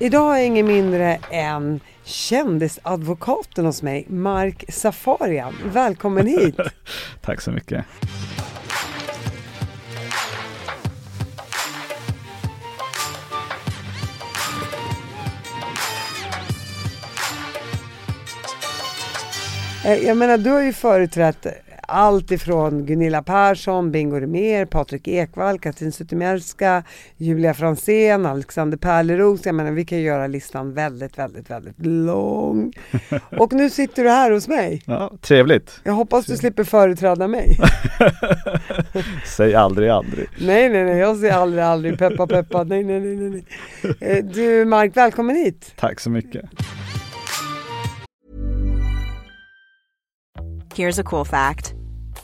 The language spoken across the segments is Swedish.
Idag jag ingen mindre än kändisadvokaten hos mig, Mark Safarian. Välkommen hit! Tack så mycket. Eh, Jag menar, du har ju företrätt allt ifrån Gunilla Persson, Bingo Rimér, Patrik Ekwall, Katrin Zytomierska, Julia Fransén, Alexander Pärleros. Jag menar, vi kan göra listan väldigt, väldigt, väldigt lång. Och nu sitter du här hos mig. Ja, trevligt. Jag hoppas du slipper företräda mig. Säg aldrig aldrig. Nej, nej, nej, jag säger aldrig, aldrig peppa, peppa. Nej, nej, nej, nej. Eh, Du, Mark, välkommen hit. Tack så mycket. Here's a cool fact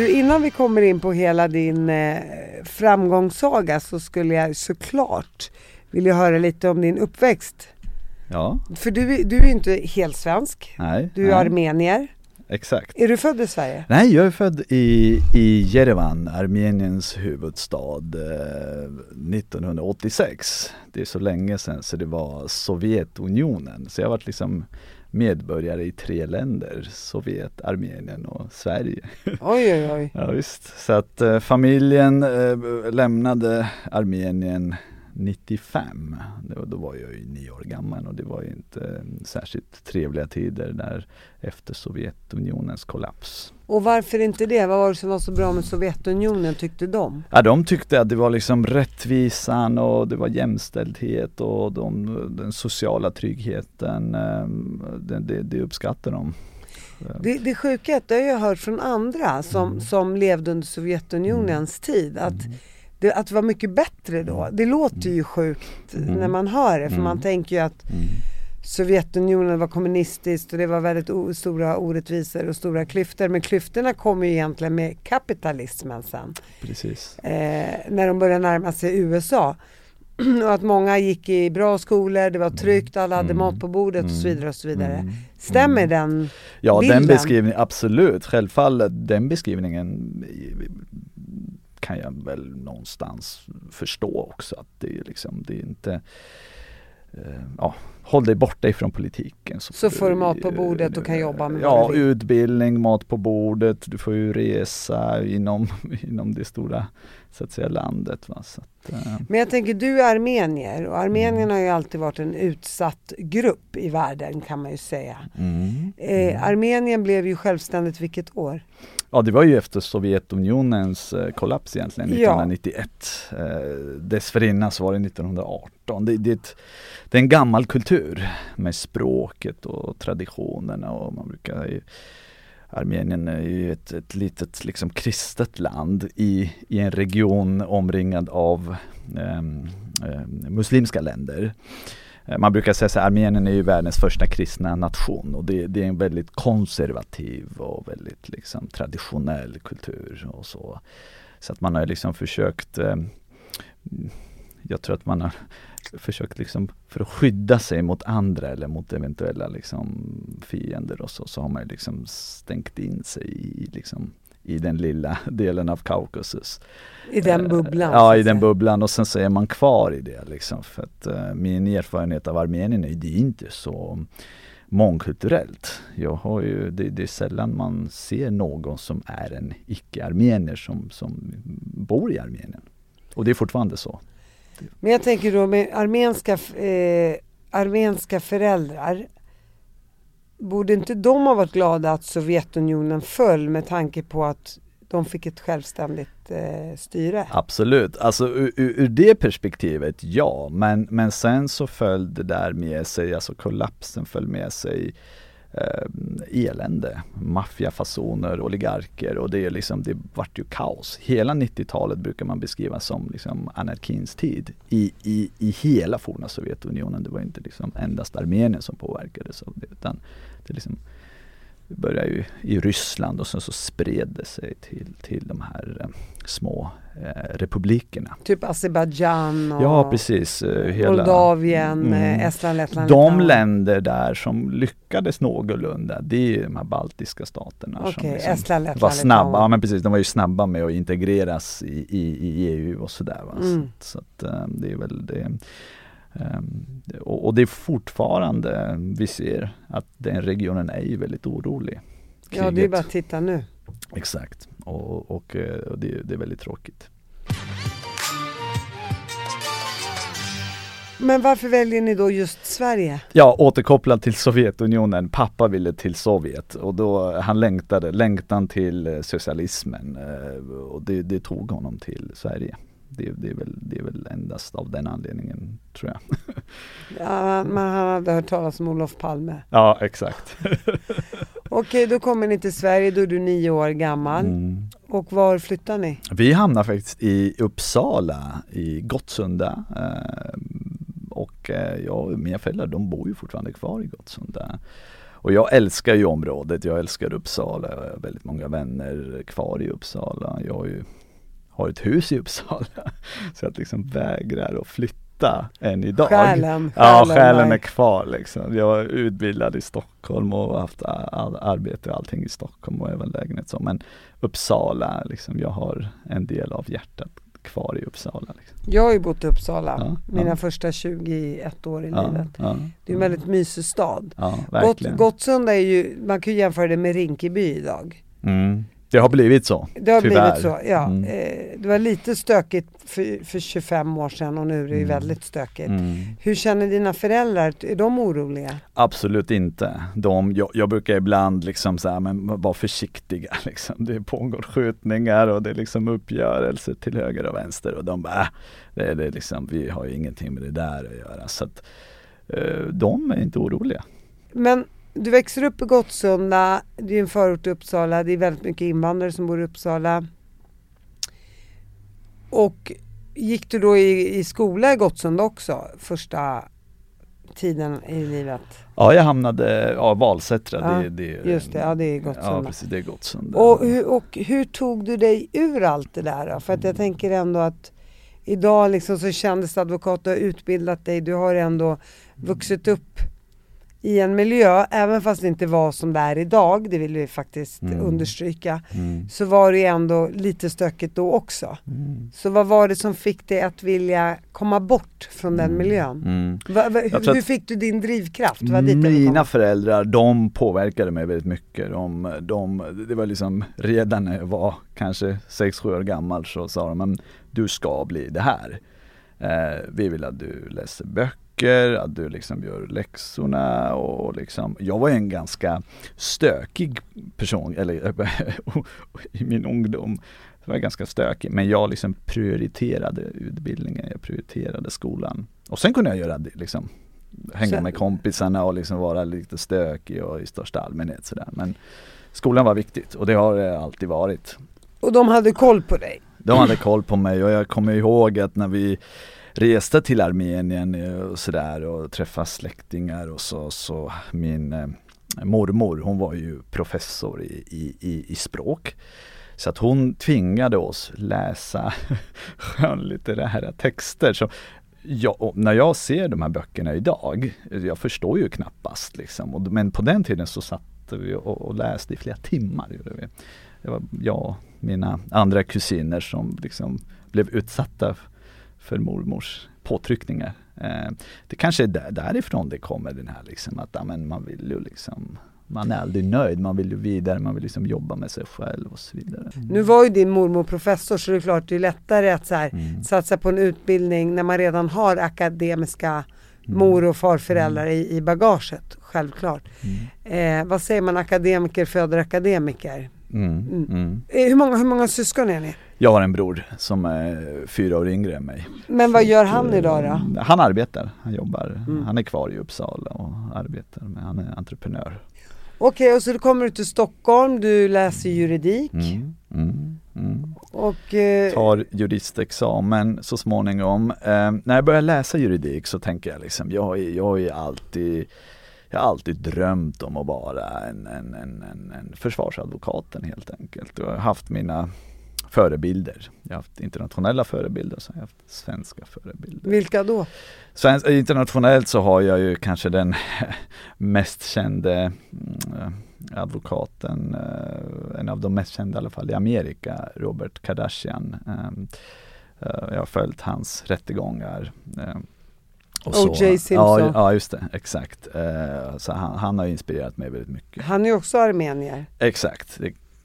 Du, innan vi kommer in på hela din eh, framgångssaga så skulle jag såklart vilja höra lite om din uppväxt. Ja, För du, du är ju inte helt svensk. nej. Du är nej. armenier. Exakt. Är du född i Sverige? Nej, jag är född i, i Jerevan, Armeniens huvudstad, eh, 1986. Det är så länge sedan så det var Sovjetunionen. Så jag varit liksom medborgare i tre länder, Sovjet, Armenien och Sverige. Oj, oj, oj. Ja, visst. Så att eh, familjen eh, lämnade Armenien 95. Det var, då var jag ju nio år gammal och det var ju inte särskilt trevliga tider där efter Sovjetunionens kollaps. Och varför inte det? Vad var det som var så bra med Sovjetunionen tyckte de? Ja, de tyckte att det var liksom rättvisan och det var jämställdhet och de, den sociala tryggheten. eh, Det, det, det uppskattar de. Det, det sjuka är att det har jag hört från andra som, som levde under Sovjetunionens tid. Att det, att det var mycket bättre då. Det låter ju sjukt när man hör det för man tänker ju att Sovjetunionen var kommunistiskt och det var väldigt stora orättvisor och stora klyftor. Men klyftorna kom ju egentligen med kapitalismen sen. Precis. Eh, när de började närma sig USA. och att många gick i bra skolor, det var tryggt, alla hade mat på bordet och så vidare. och så vidare. Stämmer den Ja, bilden? den beskrivningen, absolut. Självfallet, den beskrivningen kan jag väl någonstans förstå också att det är liksom, det är inte eh, Ja, håll dig borta ifrån politiken. Så får du mat på bordet och kan jobba med Ja, utbildning, mat på bordet, du får ju resa inom, inom det stora så att säga landet. Va? Så att, eh, Men jag tänker, du är armenier och Armenien har ju alltid varit en utsatt grupp i världen kan man ju säga. mm. Eh, Armenien blev ju självständigt vilket år? Ja det var ju efter Sovjetunionens eh, kollaps egentligen, Ja. 1991. Eh, dessförinnan så var det 1918. Det, det, det är en gammal kultur med språket och traditionerna och man brukar ju Armenien är ju ett, ett litet liksom kristet land i, i en region omringad av ehm, ehm, muslimska länder. Eh, man brukar säga att Armenien är ju världens första kristna nation och det, det är en väldigt konservativ och väldigt liksom traditionell kultur och så. Så att man har liksom försökt eh, Jag tror att man har försökt liksom för att skydda sig mot andra eller mot eventuella liksom fiender och så, så har man liksom stängt in sig i liksom i den lilla delen av Kaukasus. I den Eh, bubblan? Ja, i den bubblan och sen så är man kvar i det liksom. För att eh, min erfarenhet av Armenien är det är inte så mångkulturellt. Jag har ju, det, det är sällan man ser någon som är en icke-armenier som, som bor i Armenien. Och det är fortfarande så. Men jag tänker då med armenska, eh, armenska föräldrar. Borde inte de ha varit glada att Sovjetunionen föll med tanke på att de fick ett självständigt eh, styre? Absolut, alltså ur, ur, det perspektivet ja, men, men sen så föll det där med sig, alltså kollapsen föll med sig eh, elände, maffiafasoner, oligarker och det är liksom, det vart ju kaos. Hela 90-talet brukar man beskriva som liksom anarkins tid i, i, i hela forna Sovjetunionen. Det var inte liksom endast Armenien som påverkades av det utan det liksom började ju i Ryssland och sen så spred det sig till, till de här eh, små eh, republikerna. Typ Azerbajdzjan och ja, precis, eh, hela, Moldavien, mm, Estland, Lettland. De Lettland. länder där som lyckades någorlunda, det är de här baltiska staterna. Okay, liksom Estland, Lettland, var snabba, ja men precis, de var ju snabba med att integreras i, i, i EU och sådär. Va? Mm. Så, så att, det är väl det Um, och, och, det är fortfarande, vi ser att den regionen är ju väldigt orolig. Kriget. Ja, det är bara att titta nu. Exakt, och, och, eh, och det, det, är väldigt tråkigt. Men varför väljer ni då just Sverige? Ja, återkopplat till Sovjetunionen. Pappa ville till Sovjet och då han längtade, längtan till eh, socialismen eh, och det, det tog honom till Sverige det, det, är väl, det är väl endast av den anledningen tror jag. ja, men han hade hört talas om Olof Palme. Ja, exakt. Okej, då kommer ni till Sverige, då är du nio år gammal. Mm. Och var flyttar ni? Vi hamnar faktiskt i Uppsala, i Gottsunda. Eh, och eh, jag, mina föräldrar de bor ju fortfarande kvar i Gottsunda. Och jag älskar ju området, jag älskar Uppsala, jag har väldigt många vänner kvar i Uppsala. Jag har ju har ett hus i Uppsala. Så jag liksom vägrar att flytta än idag. Själen, ja, själen är kvar liksom. Jag är utbildad i Stockholm och haft arbete och allting i Stockholm och även lägenhet så. Men Uppsala, liksom, jag har en del av hjärtat kvar i Uppsala. Liksom. Jag har ju bott i Uppsala ja, mina ja. första 21 år i ja, livet. det är en väldigt mysig stad. Gott, Gottsunda är ju, man kan ju jämföra det med Rinkeby idag. Mm. Det har blivit så. Det har tyvärr. blivit så, ja. Mm. Eh, det var lite stökigt för, för 25 år sedan och nu är det mm. väldigt stökigt. Mm. Hur känner dina föräldrar? Är de oroliga? Absolut inte. De, jag, jag brukar ibland liksom så men var försiktiga liksom. Det pågår skjutningar och det är liksom uppgörelser till höger och vänster och de bara, äh, det är det liksom, vi har ju ingenting med det där att göra. Så att, eh, de är inte oroliga. Men du växer upp i Gottsunda, det är en förort till Uppsala, det är väldigt mycket invandrare som bor i Uppsala. Och gick du då i, i skola i Gottsunda också, första tiden i livet? Ja, jag hamnade, ja Valsättra, ja, det, det, just det, ja det är Gottsunda. Ja, precis, det är Gottsunda. Och, och hur tog du dig ur allt det där då? För att jag tänker ändå att idag liksom så kändes advokat, du har utbildat dig, du har ändå vuxit upp i en miljö, även fast det inte var som det är idag, det vill vi faktiskt mm. understryka, mm. så var det ändå lite stökigt då också. Mm. Så vad var det som fick dig att vilja komma bort från den mm. miljön? Mm. Va, va, hur, hur fick du din drivkraft? mina föräldrar, de påverkade mig väldigt mycket. De, de, det var liksom redan när jag var kanske 6-7 år gammal så sa de, men du ska bli det här. Eh, vi vill att du läser böcker böcker, att du liksom gör läxorna och liksom, jag var en ganska stökig person, eller i min ungdom var jag ganska stökig, men jag liksom prioriterade utbildningen, jag prioriterade skolan. Och sen kunde jag göra det liksom, hänga med kompisarna och liksom vara lite stökig och i största allmänhet sådär. Men skolan var viktigt och det har det alltid varit. Och de hade koll på dig? De hade koll på mig och jag kommer ihåg att när vi reste till Armenien eh, och sådär och träffa släktingar och så, så min eh, mormor hon var ju professor i, i, i, språk. Så att hon tvingade oss läsa skönlitterära texter. Så jag, när jag ser de här böckerna idag, jag förstår ju knappast liksom. men på den tiden så satt vi och, och läste i flera timmar. Gjorde vi. Det var jag och mina andra kusiner som liksom blev utsatta för mormors påtryckningar. Eh, det kanske är där, därifrån det kommer den här liksom att amen, man vill ju liksom man är aldrig nöjd, man vill ju vidare, man vill liksom jobba med sig själv och så vidare. Nu var ju din mormor professor så det är klart det är lättare att så här, Mm. satsa på en utbildning när man redan har akademiska Mm. mor och farföräldrar i, i bagaget, självklart. Mm. Eh, vad säger man, akademiker föder akademiker. Mm. Mm. Eh, hur, många, hur många syskon är ni? Jag har en bror som är fyra år yngre än mig. Men vad gör han idag då? Han arbetar, han jobbar, Mm. han är kvar i Uppsala och arbetar, men han är entreprenör. Okej, och så kommer du till Stockholm, du läser juridik Mm. Mm. Mm. och eh, tar juristexamen så småningom. Eh, när jag börjar läsa juridik så tänker jag liksom, jag, jag är alltid jag har alltid drömt om att vara en, en, en, en, en försvarsadvokaten helt enkelt. Och jag har haft mina förebilder. Jag har haft internationella förebilder och så har jag haft svenska förebilder. vilka då? Svensk, internationellt så har jag ju kanske den mest kände mm, advokaten, eh, en av de mest kända i alla fall i Amerika, Robert Kardashian. Ehm, eh, Jag har följt hans rättegångar. ehm, O.J. Simpson. Ja, ja just det, exakt. Eh, Så han, han har inspirerat mig väldigt mycket. Han är också armenier. Exakt,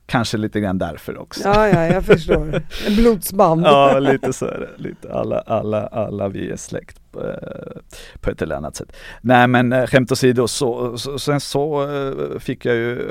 kanske lite grann därför också. Ja, ja, jag förstår. En blodsband. Ja, lite så är det. Lite alla, alla, alla vi är släkt eh, på ett eller annat sätt. Nej men eh, skämt åsido, så, så, sen så eh, fick jag ju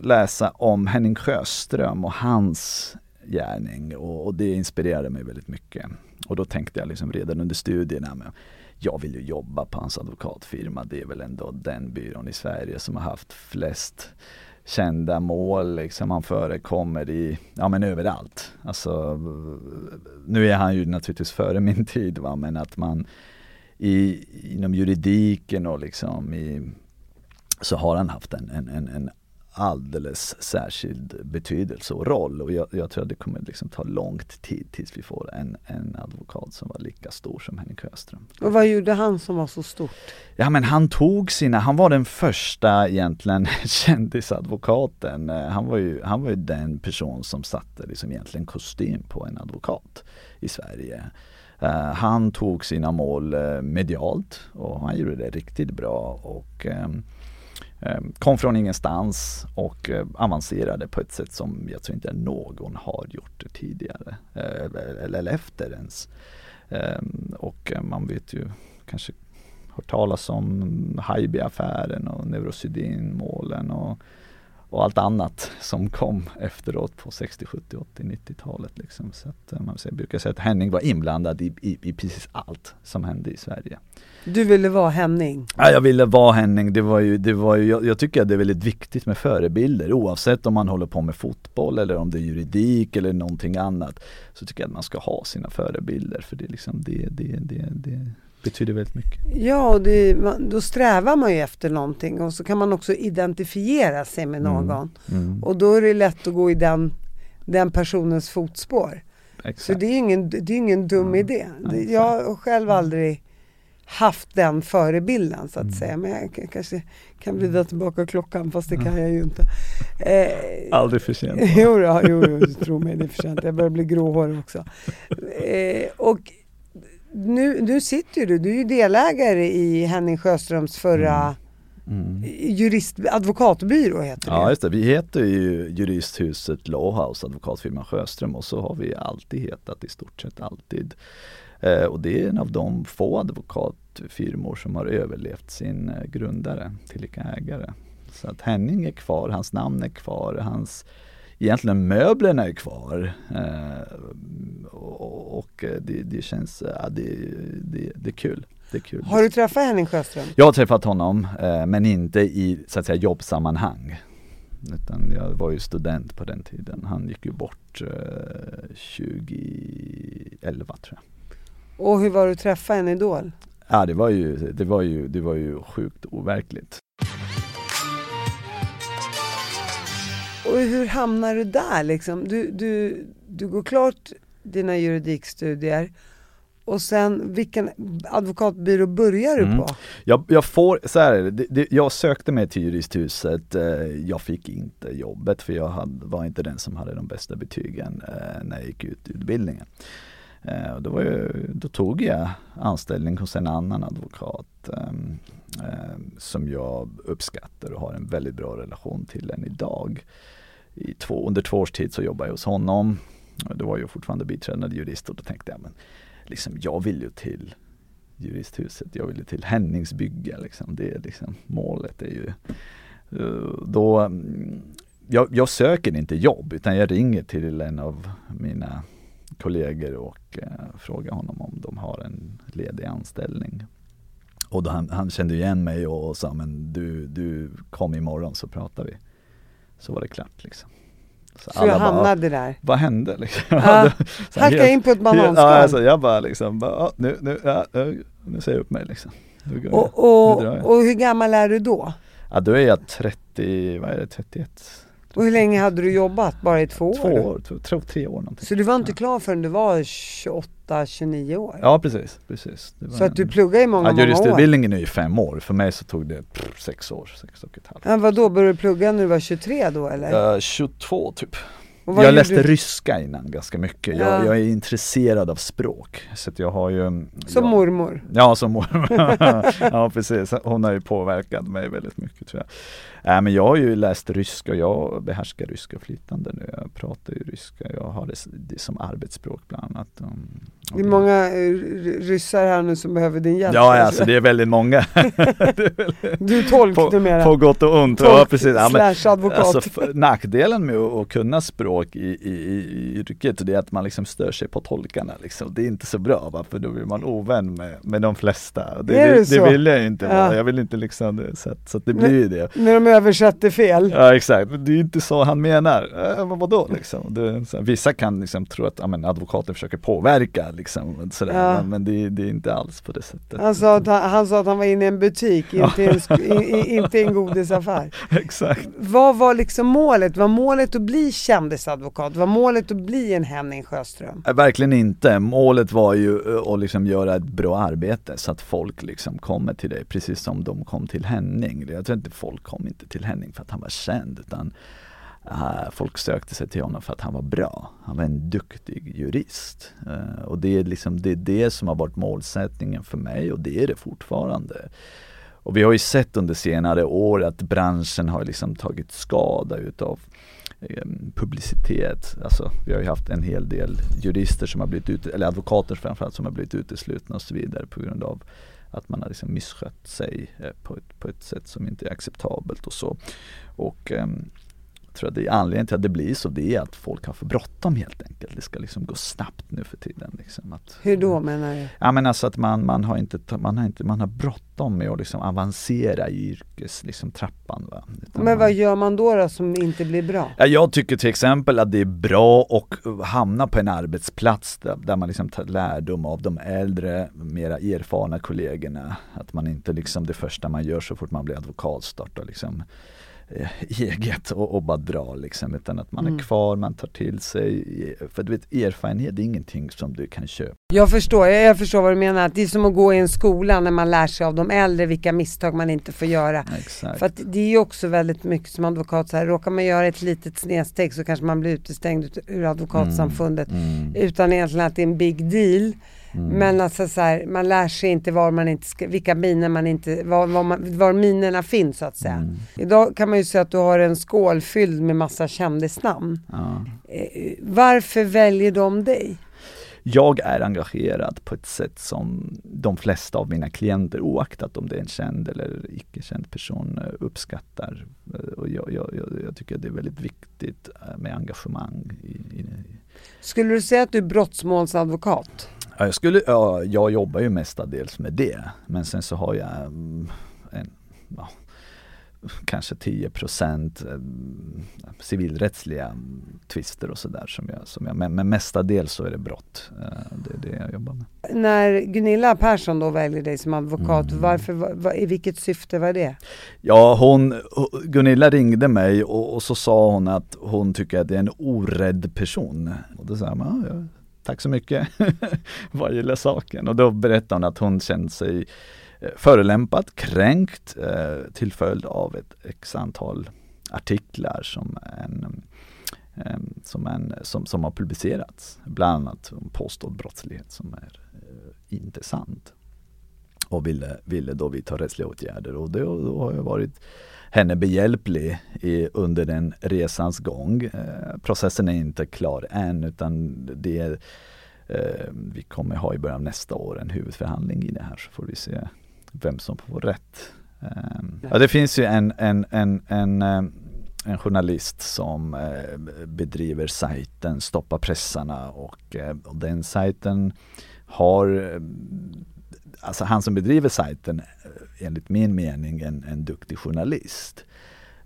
läsa om Henning Sjöström och hans gärning och, och det inspirerade mig väldigt mycket. Och då tänkte jag liksom redan under studierna, men jag vill ju jobba på hans advokatfirma. Det är väl ändå den byrån i Sverige som har haft flest kända mål liksom. Han förekommer i, ja men överallt. Alltså, nu är han ju naturligtvis före min tid va, men att man i, inom juridiken och liksom i, så har han haft en, en, en, en alldeles särskild betydelse och roll och jag, jag tror att det kommer liksom ta lång tid tills vi får en, en advokat som var lika stor som Henrik Sjöström. Och vad gjorde han som var så stort? Ja men han tog sina, han var den första egentligen kändisadvokaten. Eh, Han var ju, han var ju den person som satte liksom egentligen kostym på en advokat i Sverige. Eh, han tog sina mål eh, medialt och han gjorde det riktigt bra och ehm, Ehm, kom från ingenstans och eh, avancerade på ett sätt som jag tror inte någon har gjort tidigare eh, eller, efter ens. Ehm, och eh, man vet ju kanske hört talas om Haijby-affären och Neurosedynmålen och, och allt annat som kom efteråt på 60, 70, 80, 90-talet. Liksom. Så att, eh, man brukar säga att Henning var inblandad i, i, i precis allt som hände i Sverige. Du ville vara Henning. Ja, jag ville vara Henning, det var ju, det var ju jag, jag tycker att det är väldigt viktigt med förebilder oavsett om man håller på med fotboll eller om det är juridik eller någonting annat. Så tycker jag att man ska ha sina förebilder för det, är liksom, det, det, det, det betyder väldigt mycket. Ja, och det, då strävar man ju efter någonting och så kan man också identifiera sig med Mm. någon. Mm, Och då är det lätt att gå i den, den personens fotspår. Så exakt. det är ingen, det är ingen dum Ja, idé. exakt. Jag har själv aldrig haft den förebilden så att Mm. säga. Men jag kanske kan vrida tillbaka klockan fast det kan jag ju inte. Eh, Aldrig för sent. jo, jo, jo, tro mig det är för sent. Jag börjar bli gråhårig också. Eh, och nu, nu sitter du, du är ju delägare i Henning Sjöströms förra Mm. jurist, advokatbyrå heter det. Ja just det, vi heter ju Juristhuset Lawhouse, advokatfirman Sjöström och så har vi alltid hetat i stort sett alltid. Eh, och det är en av de få advokatfirmor som har överlevt sin eh, grundare, tillika ägare. Så att Henning är kvar, hans namn är kvar, hans Egentligen möblerna är kvar eh, och, eh, det, det känns, ja, det, det, det är kul. Det är kul. Har du träffat Henning Sjöström? Jag har träffat honom men men inte i så att säga jobbsammanhang. Utan jag var ju student på den tiden. Han gick ju bort eh, 2011 tror jag. Och hur var det att träffa en idol? Ja det var ju, det var ju, det var ju sjukt overkligt. Och hur hamnar du där liksom? Du, du, du går klart dina juridikstudier och sen vilken advokatbyrå börjar du Mm. på? Jag, jag får, så här är det, det, det, jag sökte mig till juristhuset, eh, jag fick inte jobbet för jag hade, var inte den som hade de bästa betygen eh, när jag gick ut utbildningen. Eh, då, var då tog jag anställning hos en annan advokat eh, som jag uppskattar och har en väldigt bra relation till än idag. I två, under två års tid så jobbade jag hos honom. Då var jag fortfarande biträdande jurist och då tänkte jag men liksom, jag vill ju till juristhuset, jag vill ju till Henningsbygge liksom. Det är liksom målet är ju eh, då mm, jag, jag, söker inte jobb utan jag ringer till en av mina kollegor och eh, frågar honom om de har en ledig anställning. Och han, han kände igen mig och sa men du, du kom imorgon så pratar vi. Så var det klart liksom. Så, så jag hamnade bara, där? Vad hände liksom? Ja, Hacka in på ett bananskal? Ja, alltså, jag bara liksom, bara, nu, nu, ja, nu säger jag upp mig liksom. Och, och, och hur gammal är du då? Ja då är jag 30, vad är det, 31 och hur länge hade du jobbat? Bara i två år? Två år, två, tre år någonting. Så du var inte klar förrän du var 28, 29 år? Ja precis, precis. Så att du pluggade i många, ja, många år? Juristutbildningen är ju fem år, för mig så tog det pff, sex år, sex och ett halvt. Ja, vad då började du plugga när du var 23 då eller? Uh, 22 typ. Jag läste du? ryska innan ganska mycket. Ja. Jag, jag, är intresserad av språk. Så jag har ju Som jag, mormor? Ja, som mormor. ja, precis. Hon har ju påverkat mig väldigt mycket tror jag. Äh, men jag har ju läst ryska, jag behärskar ryska flytande nu. Jag pratar ju ryska, jag har det, det som arbetsspråk bland annat. Um, det är många uh, ryssar här nu som behöver din hjälp. Ja, alltså det är väldigt många. är du är tolk på, numera. På gott och ont. Tolk ja, precis. Ja, men, advokat. Alltså, nackdelen med att, kunna språk i, i, i yrket det är att man liksom stör sig på tolkarna. Liksom. Det är inte så bra, va? för då blir man ovän med, med de flesta. Det, är det, det, det vill jag inte vara. Jag vill inte liksom, så, så det blir ju det. När de översätter fel. Ja exakt, det är inte så han menar. Äh, vadå liksom? Det, så, vissa kan liksom tro att ja, advokaten försöker påverka liksom, sådär. Ja. men, men det, det, är inte alls på det sättet. Han sa att han, han sa att han var inne i en butik, inte, en, i, inte en godisaffär. exakt. Vad var liksom målet? Var målet att bli kändisadvokat? Var målet att bli en Henning Sjöström? Äh, verkligen inte. Målet var ju att liksom göra ett bra arbete så att folk liksom kommer till dig precis som de kom till Henning. Jag tror inte folk kom inte till Henning för att han var känd utan uh, folk sökte sig till honom för att han var bra. Han var en duktig jurist. Uh, och det är, liksom, det är det som har varit målsättningen för mig och det är det fortfarande. Och vi har ju sett under senare år att branschen har liksom tagit skada utav eh, publicitet. Alltså, vi har ju haft en hel del jurister som har blivit ut, eller advokater framförallt som har blivit uteslutna och så vidare på grund av att man har liksom misskött sig eh, på ett, på ett sätt som inte är acceptabelt och så. Och ehm, tror att det är anledningen till att det blir så, det är att folk har för bråttom helt enkelt. Det ska liksom gå snabbt nu för tiden. Liksom, att, Hur då menar du? Ja men alltså att man, man har inte, man har inte, man har bråttom med att liksom avancera i yrkestrappan. Liksom, men vad man, gör man då, då som inte blir bra? Ja, jag tycker till exempel att det är bra att hamna på en arbetsplats där, där man liksom tar lärdom av de äldre, mera erfarna kollegorna. Att man inte liksom det första man gör så fort man blir advokat startar liksom eget och, och bara dra liksom utan att man mm. är kvar, man tar till sig. För du vet erfarenhet är ingenting som du kan köpa. Jag förstår, jag förstår vad du menar. Det är som att gå i en skola när man lär sig av de äldre vilka misstag man inte får göra. Exakt. För att det är ju också väldigt mycket som advokat så här, råkar man göra ett litet snedsteg så kanske man blir utestängd ur advokatsamfundet mm. Mm. utan egentligen att det är en big deal. Mm. Men alltså så här, man lär sig inte var man inte ska, vilka miner man inte, var, var, man, var minerna finns så att säga. Mm. Idag kan man ju säga att du har en skål fylld med massa kändisnamn. Ja. Eh, varför väljer de dig? Jag är engagerad på ett sätt som de flesta av mina klienter, oaktat om det är en känd eller icke-känd person, eh, uppskattar. Eh, och jag, jag, jag, tycker det är väldigt viktigt med engagemang. I, i, Skulle du säga att du är brottsmålsadvokat? Ja, jag, skulle, ja, jag jobbar ju mestadels med det. Men sen så har jag mm, en, ja, kanske 10 procent eh, civilrättsliga tvister och sådär. Som jag, som jag, men, men mestadels så är det brott. Eh, det är det jag jobbar med. När Gunilla Persson då väljer dig som advokat, mm. varför, var, i vilket syfte var det? Ja, hon, Gunilla ringde mig och, och, så sa hon att hon tycker att det är en orädd person. Och då sa jag, ja, tack så mycket, vad gäller saken. Och då berättade hon att hon kände sig eh, förolämpad, kränkt eh, till följd av ett x antal artiklar som en, eh, som, en, som, som har publicerats. Bland annat om påstådd brottslighet som är eh, inte sant. Och ville, ville då vidta rättsliga åtgärder och då, då har jag varit henne behjälplig i, under den resans gång. Eh, processen är inte klar än utan det är, eh, vi kommer ha i början av nästa år en huvudförhandling i det här så får vi se vem som får rätt. Eh, ja, det finns ju en, en, en, en eh, en journalist som eh, bedriver sajten Stoppa pressarna och, eh, och den sajten har alltså han som bedriver sajten eh, enligt min mening en, en duktig journalist.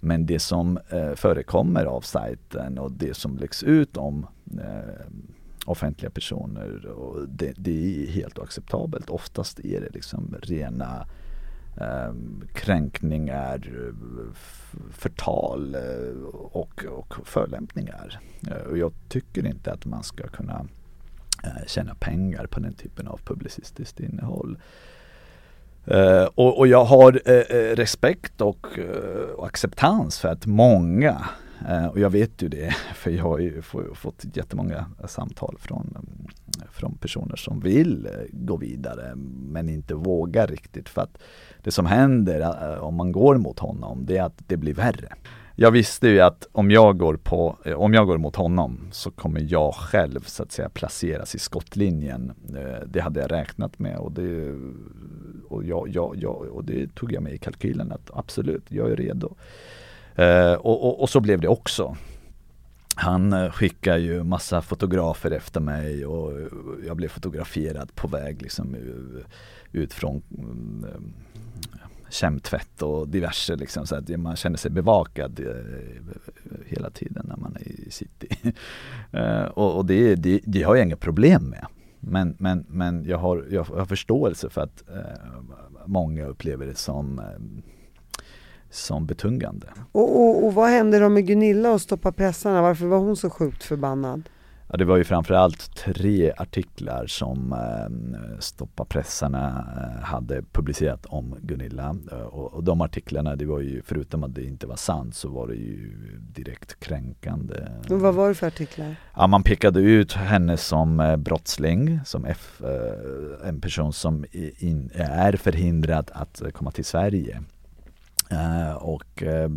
Men det som eh, förekommer av sajten och det som läggs ut om eh, offentliga personer, och det, det, är helt oacceptabelt. Oftast är det liksom rena ehm, eh, kränkningar, förtal och, och förolämpningar. Eh, och jag tycker inte att man ska kunna Eh, Eh, tjäna pengar på den typen av publicistiskt innehåll. Uh, och, och, jag har uh, respekt och, uh, och, acceptans för att många, och jag vet ju det, för jag har ju fått jättemånga samtal från, från personer som vill gå vidare men inte vågar riktigt för att det som händer om man går mot honom det är att det blir värre jag visste ju att om jag går på, eh, om jag går mot honom så kommer jag själv så att säga placeras i skottlinjen. Eh, det hade jag räknat med och det, och jag, jag, jag, och det tog jag med i kalkylen att absolut, jag är redo. Eh, och, och, och så blev det också. Han skickar ju massa fotografer efter mig och jag blev fotograferad på väg liksom ut från mm, kemtvätt och diverse liksom, så att man känner sig bevakad eh, hela tiden när man är i city. Eh, och, och det, det, det, har jag inga problem med. Men, men, men jag, har, jag har förståelse för att eh, många upplever det som eh, som betungande. Och, och, och vad hände då med Gunilla och stoppa pressarna? Varför var hon så sjukt förbannad? Ja, det var ju framförallt tre artiklar som eh, Stoppa pressarna eh, hade publicerat om Gunilla. Eh, och, och, de artiklarna, det var ju förutom att det inte var sant så var det ju direkt kränkande. Och vad var det för artiklar? Ja, man pekade ut henne som eh, brottsling, som F, en person som in, är förhindrad att komma till Sverige. Uh, och uh,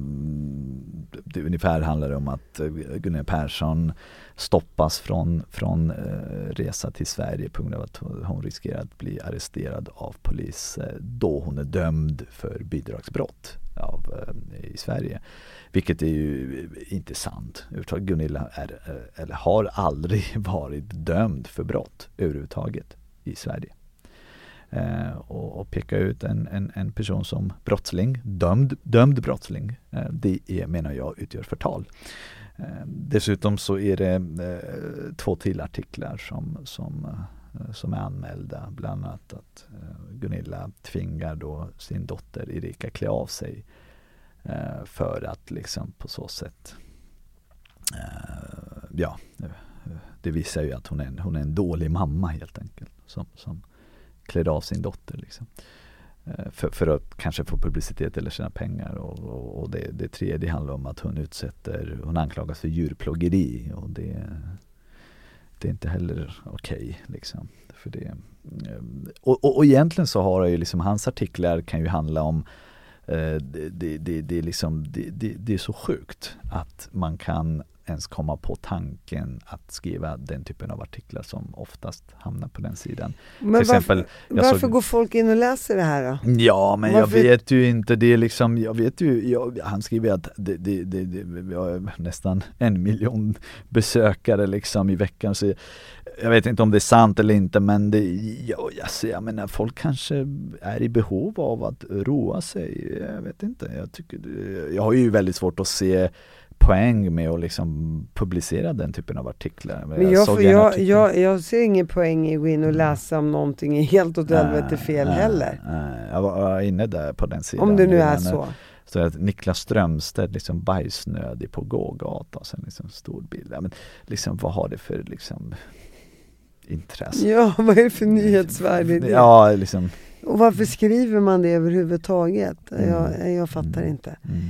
det ungefär handlar det om att eh, Gunilla Persson stoppas från, från uh, resa till Sverige på grund av att hon riskerar att bli arresterad av polis då hon är dömd för bidragsbrott av, i Sverige. Vilket är ju inte sant. Gunilla är, eller har aldrig varit dömd för brott överhuvudtaget i Sverige eh, och, och, peka ut en, en, en, person som brottsling, dömd, dömd brottsling. Eh, det är, menar jag utgör förtal. Eh, dessutom så är det eh, två till artiklar som, som, eh, som är anmälda. Bland annat att eh, Gunilla tvingar då sin dotter Erika klä av sig eh, för att liksom på så sätt eh, ja, eh, det visar ju att hon är en, hon är en dålig mamma helt enkelt. Som, som klädde av sin dotter. Liksom. Eh, för, för, att kanske få publicitet eller tjäna pengar. Och, och, och, det, det tredje handlar om att hon utsätter, hon anklagas för djurplågeri och det, det är inte heller okej. Okay, liksom. För det, eh, och, och, och egentligen så har ju liksom, hans artiklar kan ju handla om eh, det, det, det, det, är liksom, det, det, det är så sjukt att man kan ens komma på tanken att skriva den typen av artiklar som oftast hamnar på den sidan. Men Till exempel, varför såg... går folk in och läser det här då? Ja, men varför... jag vet ju inte, det är liksom, jag vet ju, jag, han skriver att det, det, det, det, vi har nästan en miljon besökare liksom i veckan. Så jag vet inte om det är sant eller inte men det, ja, alltså, jag menar folk kanske är i behov av att roa sig. Jag vet inte, jag tycker, jag har ju väldigt svårt att se poäng med att liksom publicera den typen av artiklar. Men jag, jag, jag, artikel. jag, jag, ser ingen poäng i att gå in och mm. läsa om någonting är helt åt helvete fel äh, heller. Äh, jag var inne där på den sidan. Om det nu är så. Så att Niklas Strömstedt liksom bajsnödig på gågata och sen liksom stor bild. Ja, men liksom vad har det för liksom intresse? Ja, vad är det för nyhetsvärde i det? Ja, liksom. Och varför skriver man det överhuvudtaget? Mm. Jag, jag fattar mm. inte. Mm.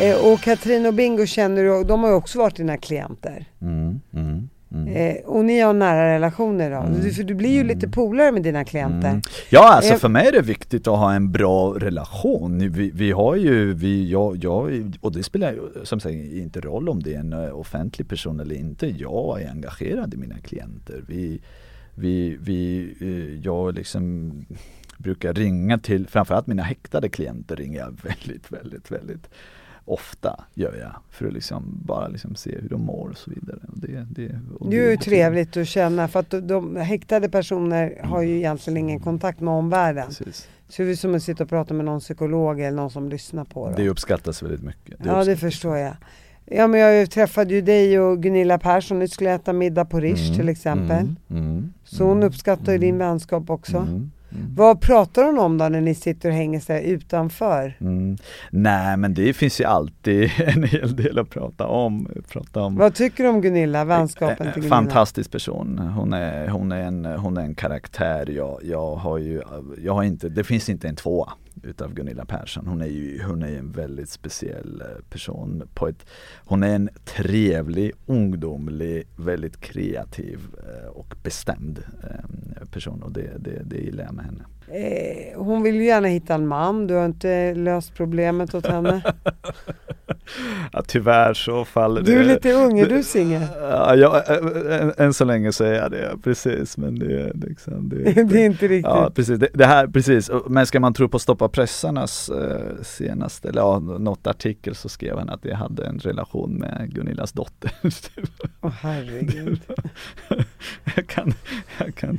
Eh, och Katrin och Bingo känner du, de har ju också varit dina klienter. Mm, mm, mm. Eh, och ni har nära relationer då? Du, för du blir ju lite polare med dina klienter. Mm. Ja alltså Eh, för mig är det viktigt att ha en bra relation. Vi, vi har ju, vi, jag, jag, och det spelar ju som sagt inte roll om det är en offentlig person eller inte. Jag är engagerad i mina klienter. Vi, vi, vi, jag liksom brukar ringa till, framförallt mina häktade klienter ringer jag väldigt, väldigt, väldigt ofta gör jag för att liksom bara liksom se hur de mår och så vidare. Det, det, och Det är ju det- trevligt att känna för att de, de häktade personer har ju egentligen ingen kontakt med omvärlden. Precis. Så det är som att sitta och prata med någon psykolog eller någon som lyssnar på dem. Det uppskattas väldigt mycket. ja det förstår jag. Ja men jag träffade ju dig och Gunilla Persson, ni skulle äta middag på Rish Mm, till exempel. Mm, mm, Så hon mm, uppskattar ju din vänskap också. Mm. Vad pratar hon om då när ni sitter och hänger här utanför? Mm. Nej men det finns ju alltid en hel del att prata om. Prata om. Vad tycker du om Gunilla, vänskapen till Eh, Gunilla? Fantastisk person. Hon är, hon är, en, hon är en karaktär. Jag, jag har ju, jag har inte, det finns inte en tvåa utav Gunilla Persson. Hon är ju hon är en väldigt speciell eh, person. På ett, hon är en trevlig, ungdomlig, väldigt kreativ eh, och bestämd eh, person och det, det, det gillar jag med henne. Eh, hon vill ju gärna hitta en man, du har inte löst problemet åt henne. Ja, tyvärr så faller Du är det lite ung, är du singel? Ja, ja, ä- ä- än så länge så är jag det, precis men det är liksom det, Det är inte riktigt. Ja precis, det, det här precis, men ska man tro på Stoppa pressarnas eh, senaste, eller ja, något artikel så skrev han att jag hade en relation med Gunillas dotter. Åh herregud. jag kan, jag kan jag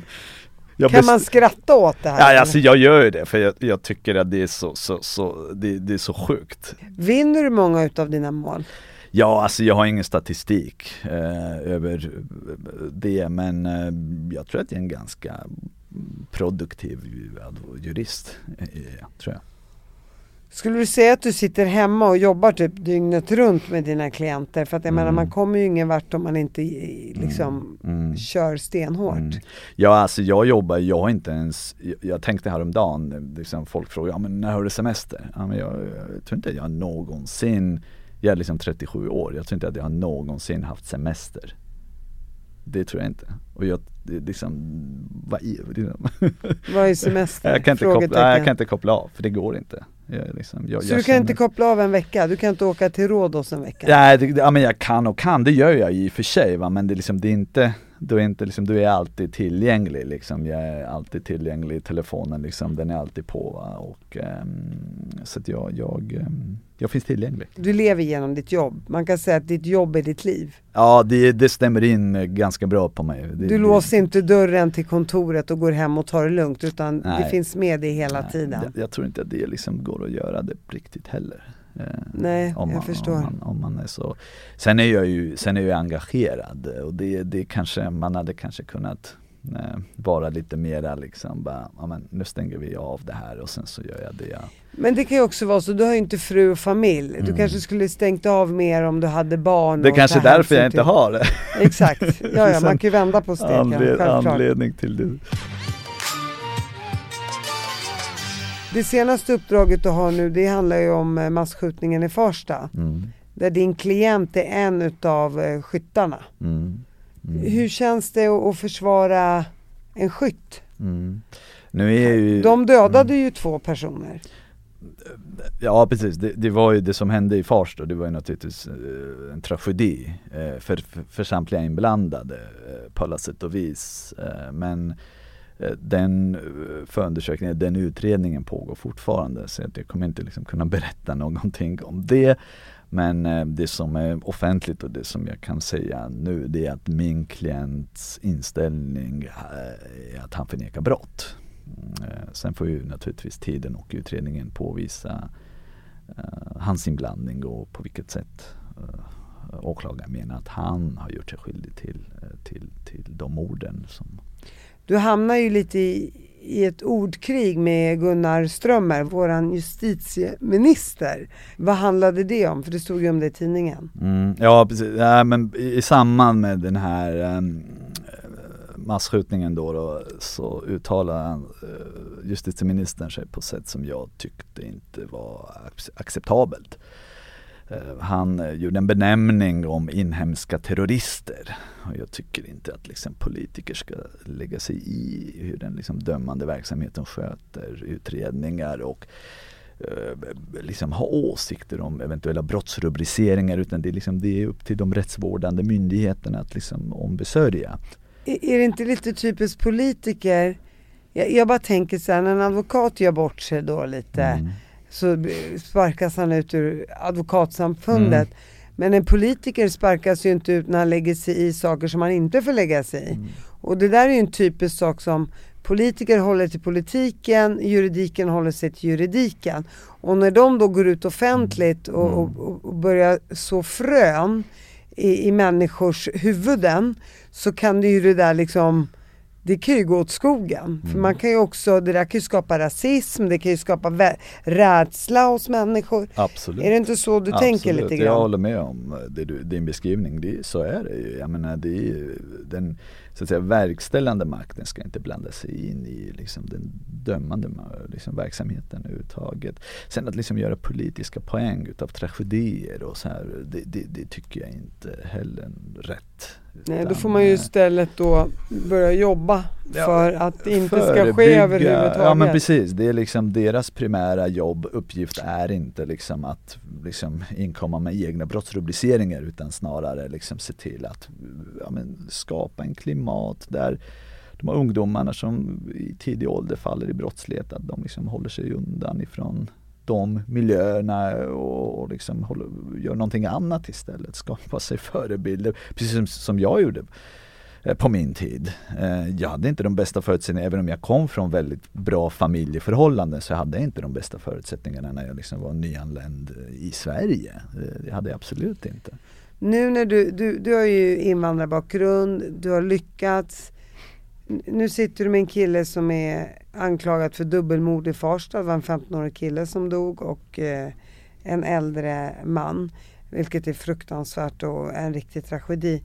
Kan man skratta åt det här? Ja, alltså jag gör ju det för jag, jag tycker att det är så, så, så det, det är så sjukt. Vinner du många utav dina mål? Ja, alltså jag har ingen statistik eh, över det men eh, jag tror att jag är en ganska produktiv jurist, eh, tror jag. Skulle du säga att du sitter hemma och jobbar typ dygnet runt med dina klienter? För att jag menar Mm. man kommer ju ingen vart om man inte i- liksom Mm. kör stenhårt. Mm. Ja alltså jag jobbar, jag har inte ens, jag, jag tänkte häromdagen, liksom folk frågar, ja men när har du semester? Ja, men jag, jag tror inte att jag någonsin, jag är liksom 37 år, jag tror inte att jag har någonsin haft semester. Det tror jag inte. Och jag, det, liksom, vad är liksom. Vad är semester? jag, kan inte koppla, jag kan inte koppla av, för det går inte. Jag, liksom, jag, Så jag du kan inte koppla av en vecka? Du kan inte åka till Rhodos en vecka? Nej, det, ja, men jag kan och kan, det gör jag i och för sig va, men det liksom, det är inte, du är inte liksom, du är alltid tillgänglig liksom. Jag är alltid tillgänglig i telefonen liksom, den är alltid på va? och ehm, så att jag, jag, ehm, jag finns tillgänglig. Du lever genom ditt jobb. Man kan säga att ditt jobb är ditt liv. Ja, det, det stämmer in ganska bra på mig. Det, Du det- låser inte dörren till kontoret och går hem och tar det lugnt utan det Nej. finns med dig hela nej, tiden. Jag, tror inte att det liksom går att göra det riktigt heller. Eh, Nej, om jag man, förstår. Om man, om man är så. Sen är jag ju, sen är jag engagerad och det, det kanske, man hade kanske kunnat vara lite mera liksom bara, ja men nu stänger vi av det här och sen så gör jag det Men det kan ju också vara så, du har ju inte fru och familj. Du Mm. kanske skulle stängt av mer om du hade barn. Det är kanske är därför jag inte har det. Exakt, ja, ja man kan ju vända på steken, Anled, anledning till det. Det senaste uppdraget du har nu, det handlar ju om eh, masskjutningen i Farsta. Mm, Där din klient är en utav eh, skyttarna. mm, mm. Hur känns det att, försvara en skytt? Mm. Nu är ju, De dödade ju två personer. Ja precis, det, det, var ju det som hände i Farsta, det var ju naturligtvis eh, en tragedi eh, för, för, för samtliga inblandade eh, på alla sätt och vis. Men den förundersökningen, den utredningen pågår fortfarande så jag kommer inte liksom kunna berätta någonting om det. Men eh, det som är offentligt och det som jag kan säga nu det är att min klients inställning är att han förnekar brott. Mm, eh, sen får ju naturligtvis tiden och utredningen påvisa eh, hans inblandning och på vilket sätt åklagaren menar att han har gjort sig skyldig till, till, till de morden. Som... Du hamnar ju lite i, i ett ordkrig med Gunnar Strömmer, våran justitieminister. Vad handlade det om? För det stod ju om det i tidningen. Mm, ja, precis. Ja, men i, samband med den här ehm, um, masskjutningen då, då så uttalade uh, justitieministern sig på sätt som jag tyckte inte var acceptabelt. Uh, han uh, gjorde en benämning om inhemska terrorister och jag tycker inte att liksom, politiker ska lägga sig i hur den liksom, dömande verksamheten sköter utredningar och liksom ha åsikter om eventuella brottsrubriceringar utan det är, liksom, det är upp till de rättsvårdande myndigheterna att liksom ombesörja är det inte lite typiskt politiker? Jag, jag, bara tänker så här, när en advokat gör bort sig då lite mm. Så sparkas han ut ur advokatsamfundet. Mm. Men en politiker sparkas ju inte ut när han lägger sig i saker som han inte får lägga sig i. Mm. Och det där är ju en typisk sak som politiker håller till politiken, juridiken håller sig till juridiken. Och när de då går ut offentligt och, och, mm. och börjar så frön i, i människors huvuden så kan det ju det där liksom det kan ju gå åt skogen. Mm. För man kan ju också, det där kan ju skapa rasism, det kan ju skapa rädsla hos människor. Absolut. Är det inte så du Absolut. tänker lite grann? Jag håller med om det du, din beskrivning, det, så är det ju. Jag menar det är den så att säga, verkställande makten ska inte blanda sig in i liksom, den dömande liksom, verksamheten överhuvudtaget. Sen att liksom göra politiska poäng utav tragedier och så här, det, det, det tycker jag inte heller rätt. Nej, då får man ju istället då börja jobba för ja, att det inte ska ske överhuvudtaget. Ja men precis, det är liksom deras primära jobb, uppgift är inte liksom att liksom inkomma med egna brottsrubriceringar utan snarare liksom se till att ja, men, skapa en klimat där de här ungdomarna som i tidig ålder faller i brottslighet, att de liksom håller sig undan ifrån de miljöerna och, och liksom håller, gör någonting annat istället. Skapar sig förebilder, precis som, som jag gjorde eh, på min tid. Eh, jag hade inte de bästa förutsättningarna, även om jag kom från väldigt bra familjeförhållanden så hade jag inte de bästa förutsättningarna när jag liksom var nyanländ eh, i Sverige. Det hade jag absolut inte. Nu när du, du, du har ju invandrarbakgrund, du har lyckats. Nu sitter du med en kille som är anklagad för dubbelmord i Farsta. Det var en 15-årig kille som dog och eh, en äldre man. Vilket är fruktansvärt och en riktig tragedi.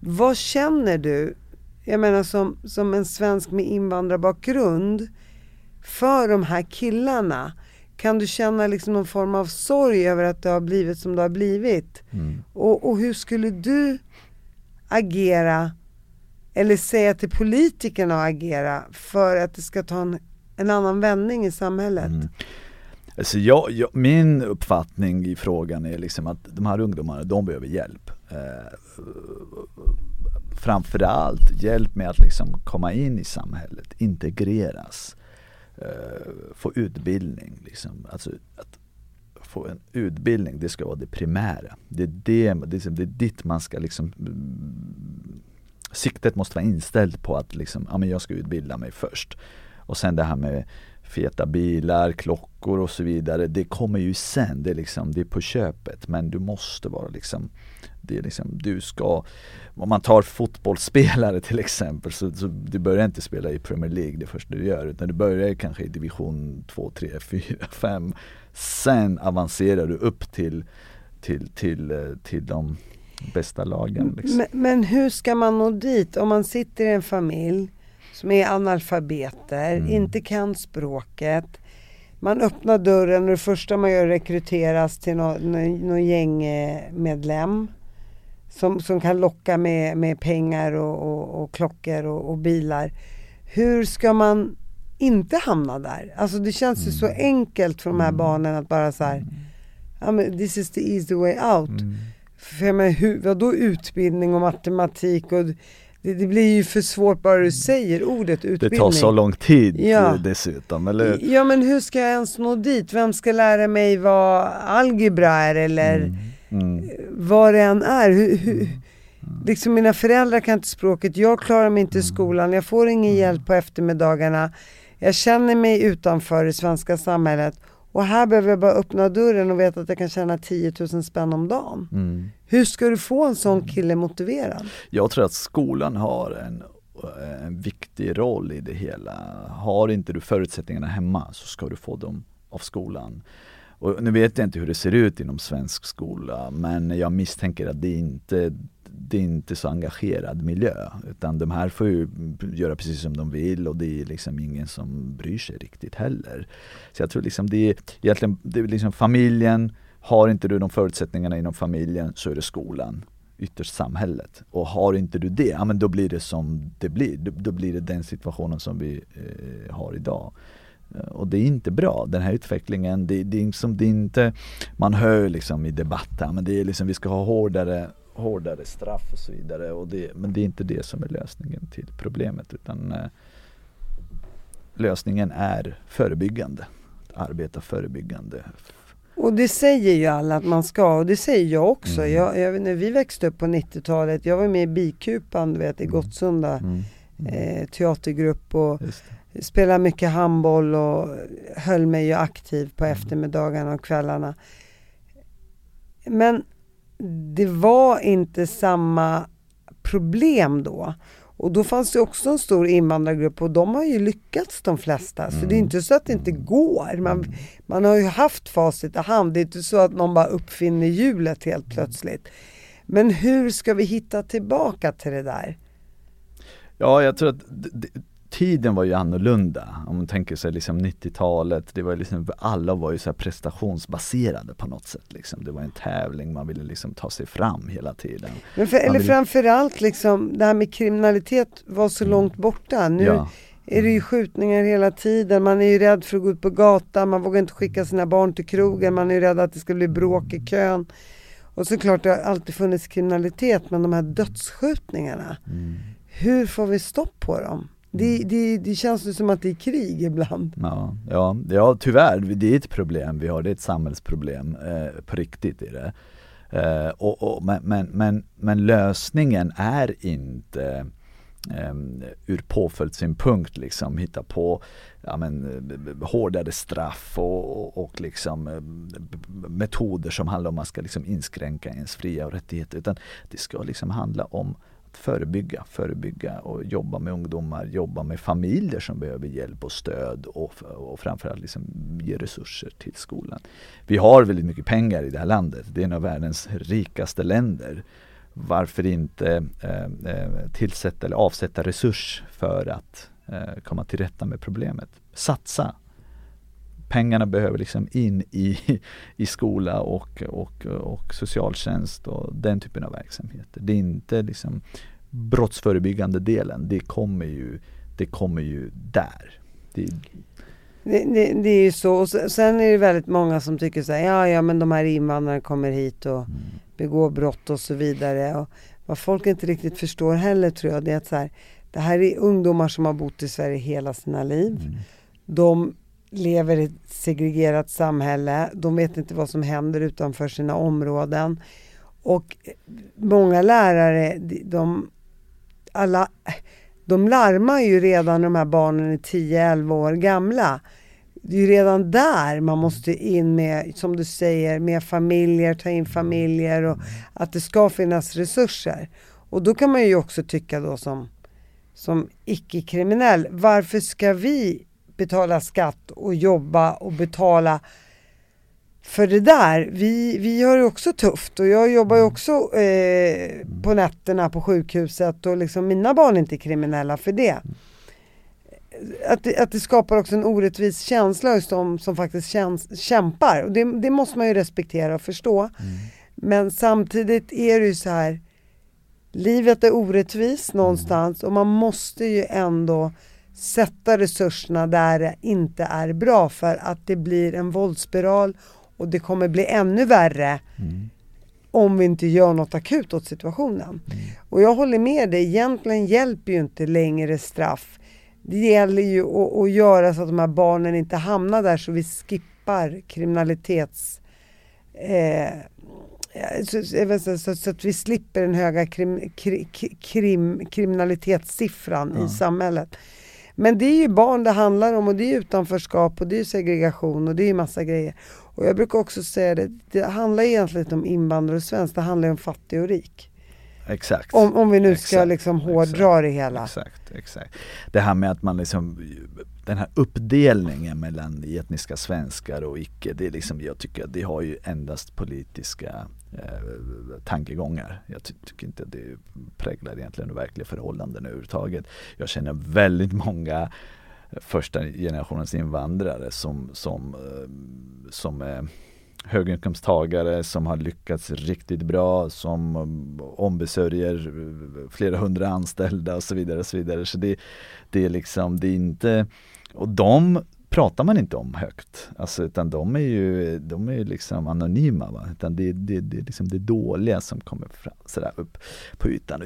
Vad känner du, jag menar som, som en svensk med invandrarbakgrund, för de här killarna? Kan du känna liksom någon form av sorg över att det har blivit som det har blivit? Mm. Och, och hur skulle du agera eller säga till politikerna att agera för att det ska ta en, en annan vändning i samhället? Mm. Alltså jag, jag, min uppfattning i frågan är liksom att de här ungdomarna, de behöver hjälp. Eh, framförallt hjälp med att liksom komma in i samhället, integreras, eh, få utbildning. Liksom. Alltså att få en utbildning, det ska vara det primära. Det är, det, det, är, liksom, det är dit man ska liksom mm, siktet måste vara inställt på att liksom, ja, men jag ska utbilda mig först. Och sen det här med feta bilar, klockor och så vidare. Det kommer ju sen, det är, liksom, det är på köpet. Men du måste vara liksom, det är liksom, du ska, om man tar fotbollsspelare till exempel, så, så du börjar inte spela i Premier League det första du gör, utan du börjar kanske i division 2, 3, 4, 5. Sen avancerar du upp till, till, till, till, till de bästa lagen. Liksom. Men, men, hur ska man nå dit om man sitter i en familj som är analfabeter, mm. inte kan språket. Man öppnar dörren och det första man gör är rekryteras till någon, någon gängmedlem som, som kan locka med, med pengar och, och, och klockor och, och, bilar. Hur ska man inte hamna där. Alltså det känns ju så enkelt för de här barnen att bara så här, ja men this is the easy way out. För jag menar, hur, vadå utbildning och matematik och det, det blir ju för svårt bara du säger ordet Det utbildning. tar så lång tid Ja. dessutom, eller? Ja men hur ska jag ens nå dit? Vem ska lära mig vad algebra är eller Mm. vad det än är? Hur, hur, liksom mina föräldrar kan inte språket, jag klarar mig inte i skolan, jag får ingen hjälp på eftermiddagarna. Jag känner mig utanför det svenska samhället och här behöver jag bara öppna dörren och veta att jag kan tjäna 10 000 spänn om dagen. Mm. Hur ska du få en sån kille motiverad? Jag tror att skolan har en, en viktig roll i det hela. Har inte du förutsättningarna hemma så ska du få dem av skolan. Och nu vet jag inte hur det ser ut inom svensk skola men jag misstänker att det inte det är inte så engagerad miljö utan de här får ju göra precis som de vill och det är liksom ingen som bryr sig riktigt heller. Så jag tror liksom det är egentligen, det är liksom familjen, har inte du de förutsättningarna inom familjen så är det skolan ytterst samhället. Och har inte du det, ja men då blir det som det blir. Då, då blir det den situationen som vi eh, har idag. Eh, och det är inte bra, den här utvecklingen, det, det, är liksom, det är inte, man hör liksom i debatten, men det är liksom vi ska ha hårdare, hårdare straff och så vidare. Och det, men det är inte det som är lösningen till problemet utan eh, lösningen är förebyggande. Att arbeta förebyggande. Och det säger ju alla att man ska och det säger jag också. Mm. Jag, jag, när vi växte upp på 90-talet, jag var med i Bikupan du vet, i Gottsunda Mm. eh, teatergrupp och spelade mycket handboll och höll mig ju aktiv på Mm. eftermiddagarna och kvällarna. Men det var inte samma problem då. Och då fanns det också en stor invandrargrupp och de har ju lyckats de flesta. Så det är Mm. inte så att det inte går. Man, man har ju haft facit i hand. Det är inte så att någon bara uppfinner hjulet helt plötsligt. Men hur ska vi hitta tillbaka till det där? Ja, jag tror att d- d- tiden var ju annorlunda. Om man tänker sig liksom 90-talet, det var liksom, alla var ju så prestationsbaserade på något sätt. Liksom. Det var en tävling, man ville liksom ta sig fram hela tiden. Men för, eller vill- framförallt liksom det här med kriminalitet var så långt borta. Nu Ja. är det ju skjutningar hela tiden. Man är ju rädd för att gå ut på gatan. Man vågar inte skicka sina barn till krogen. Man är ju rädd att det ska bli bråk i kön. Och såklart det har alltid funnits kriminalitet men de här dödsskjutningarna. Hur får vi stopp på dem? Det, det, det känns ju som att det är krig ibland. Ja, ja, ja tyvärr, det är ett problem vi har, det är ett samhällsproblem, eh, på riktigt är det. Eh, och, och, men, men, men, men lösningen är inte eh, ur påföljdssynpunkt liksom hitta på ja, men, hårdare straff och, och, och liksom, eh, metoder som handlar om att man ska liksom inskränka ens fria och rättigheter utan det ska liksom handla om att förebygga, förebygga och jobba med ungdomar, jobba med familjer som behöver hjälp och stöd och, och framförallt liksom ge resurser till skolan. Vi har väldigt mycket pengar i det här landet, det är en av världens rikaste länder. Varför inte eh, eh tillsätta eller avsätta resurs för att eh, komma till rätta med problemet? Satsa! Pengarna behöver liksom in i, i skola och, och, och socialtjänst och den typen av verksamheter. Det är inte liksom brottsförebyggande delen, det kommer ju, det kommer ju där. Det, Det, det, det är ju så. Och se- sen är det väldigt många som tycker så här, ja ja men de här invandrarna kommer hit och begår brott och så vidare. Och vad folk inte riktigt förstår heller tror jag, det är att så här, det här är ungdomar som har bott i Sverige hela sina liv. De lever i ett segregerat samhälle. De vet inte vad som händer utanför sina områden. Och många lärare, de- alla, de larmar ju redan de här barnen är 10-11 år gamla. Det är ju redan där man måste in med, som du säger, med familjer, ta in familjer och att det ska finnas resurser. Och då kan man ju också tycka då som, som icke-kriminell, varför ska vi betala skatt och jobba och betala för det där, vi, vi har det också tufft och jag jobbar ju också eh, på nätterna på sjukhuset och liksom mina barn är inte kriminella för det. Att det, att det skapar också en orättvis känsla hos de som faktiskt känns, kämpar och det, det måste man ju respektera och förstå. Men samtidigt är det ju så här, livet är orättvist någonstans och man måste ju ändå sätta resurserna där det inte är bra för att det blir en våldsspiral och det kommer bli ännu värre om vi inte gör något akut åt situationen. Och jag håller med dig, egentligen hjälper ju inte längre straff. Det gäller ju att, att göra så att de här barnen inte hamnar där så vi skippar kriminalitets... Eh, så, så, så, så att vi slipper den höga krim, kri- krim, kriminalitetssiffran i samhället. Men det är ju barn det handlar om och det är utanförskap och det är segregation och det är massa grejer. Och jag brukar också säga det, det handlar egentligen inte om invandrare och svensk, det handlar om fattig och rik. Exakt. Om, om vi nu ska Exakt, liksom hårdra det hela. Exakt, exakt. Det här med att man liksom, den här uppdelningen mellan etniska svenskar och icke, det är liksom, jag tycker att det har ju endast politiska eh, tankegångar. Jag ty tycker inte att det präglar egentligen verkliga förhållanden överhuvudtaget. Jag känner väldigt många första generationens invandrare som, som, eh, som är höginkomsttagare som har lyckats riktigt bra, som eh, ombesörjer eh, flera hundra anställda och så vidare. Och så vidare. så det, det är liksom, det är inte, och de pratar man inte om högt. Alltså, utan de är ju, de är ju liksom anonyma. Va? Utan det, det, det är liksom det dåliga som kommer fram sådär upp på ytan.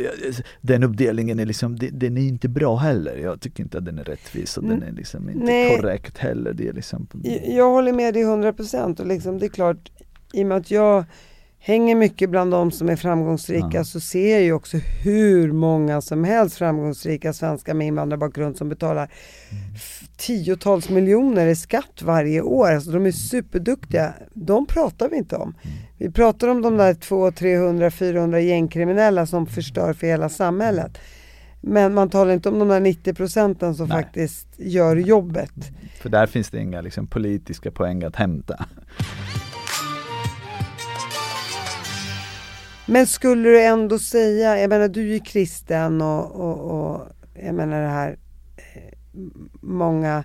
Den uppdelningen är liksom, det, den är inte bra heller. Jag tycker inte att den är rättvis och den är liksom inte Nej. korrekt heller. Det är liksom, Jag- Jag håller med dig 100 procent och liksom, det är klart, i och med att jag hänger mycket bland de som är framgångsrika Ja. så ser jag ju också hur många som helst framgångsrika svenskar med invandrarbakgrund som betalar f- tiotals miljoner i skatt varje år. Alltså de är superduktiga. De pratar vi inte om. Vi pratar om de där 200, 300, 400 gängkriminella som förstör för hela samhället. Men man talar inte om de där 90 procenten som Nej. faktiskt gör jobbet. För där finns det inga liksom, politiska poäng att hämta. Men skulle du ändå säga, jag menar du är ju kristen och, och, och jag menar det här, eh, många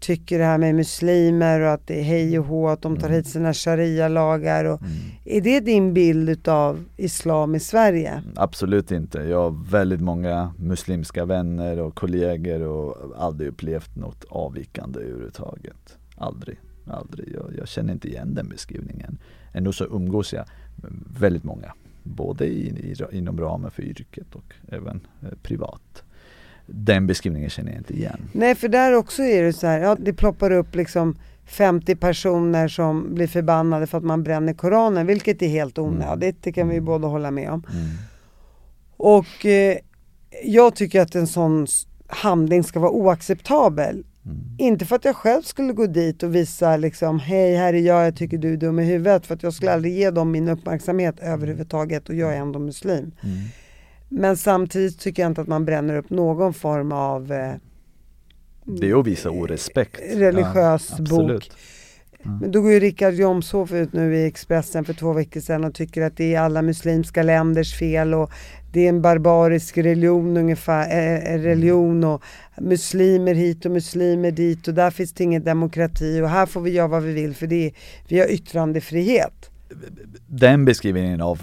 tycker det här med muslimer och att det är hej och hå, att de tar hit sina sharia-lagar. Och, Är det din bild utav islam i Sverige? Absolut inte. Jag har väldigt många muslimska vänner och kollegor och aldrig upplevt något avvikande överhuvudtaget. Aldrig, aldrig. Jag, jag känner inte igen den beskrivningen. Ändå så umgås jag väldigt många. Både i, i, inom ramen för yrket och även eh, privat. Den beskrivningen känner jag inte igen. Nej, för där också är det så här, ja, det ploppar upp liksom 50 personer som blir förbannade för att man bränner Koranen, vilket är helt onödigt, det kan vi ju båda hålla med om. Och eh, jag tycker att en sån handling ska vara oacceptabel. Inte för att jag själv skulle gå dit och visa liksom, hej här är jag, jag tycker du är dum i huvudet, för att jag skulle aldrig ge dem min uppmärksamhet överhuvudtaget och jag är ändå muslim. Men samtidigt tycker jag inte att man bränner upp någon form av eh, Det är att visa orespekt. religiös Ja, bok. absolut. Men då går ju Richard Jomshof ut nu i Expressen för två veckor sedan och tycker att det är alla muslimska länders fel och det är en barbarisk religion ungefär, eh, eh, religion och muslimer hit och muslimer dit och där finns det ingen demokrati och här får vi göra vad vi vill för det är, vi har yttrandefrihet. den beskrivningen av